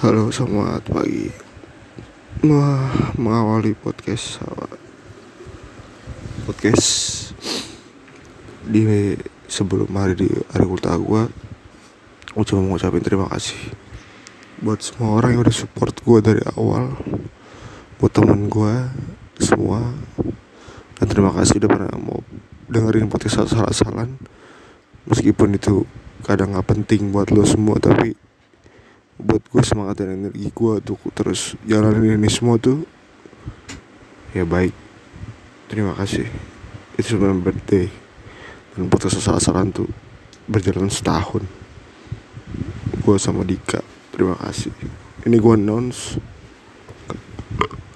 Halo, selamat pagi. Nah, mengawali podcast podcast di sebelum hari di hari ulta gue, gue cuma mau ngucapin terima kasih buat semua orang yang udah support gue dari awal, buat teman gue semua, dan terima kasih udah pernah mau dengerin podcast salah-salan, meskipun itu kadang nggak penting buat lo semua tapi buat gue semangat dan energi gue untuk terus jalanin ini semua tuh ya baik. Terima kasih. Itu my birthday. Dan putus salah-salah tuh berjalan setahun. Gue sama Dika terima kasih. Ini gue announce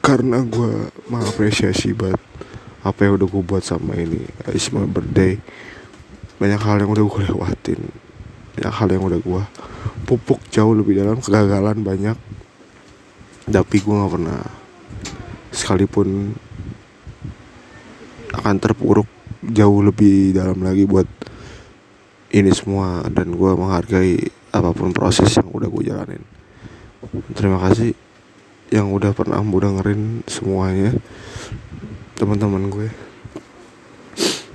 karena gue mengapresiasi buat apa yang udah gue buat sama ini. It's my birthday. Banyak hal yang udah gue lewatin. Banyak hal yang udah gue pupuk jauh lebih dalam kegagalan banyak. Tapi gue nggak pernah sekalipun akan terpuruk jauh lebih dalam lagi buat ini semua dan gue menghargai apa pun proses yang udah gue jalanin. Terima kasih yang udah pernah mau dengerin semuanya teman-teman gue.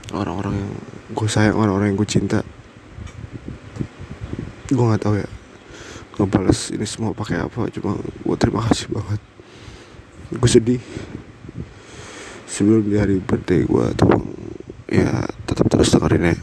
Orang-orang yang gue sayang orang-orang yang gue cinta. Gue nggak tahu ya ngebales ini semua pakai apa cuma gue terima kasih banget. Gue sedih. Sebelum di hari birthday gue tuh ya tetap terus dengerin ya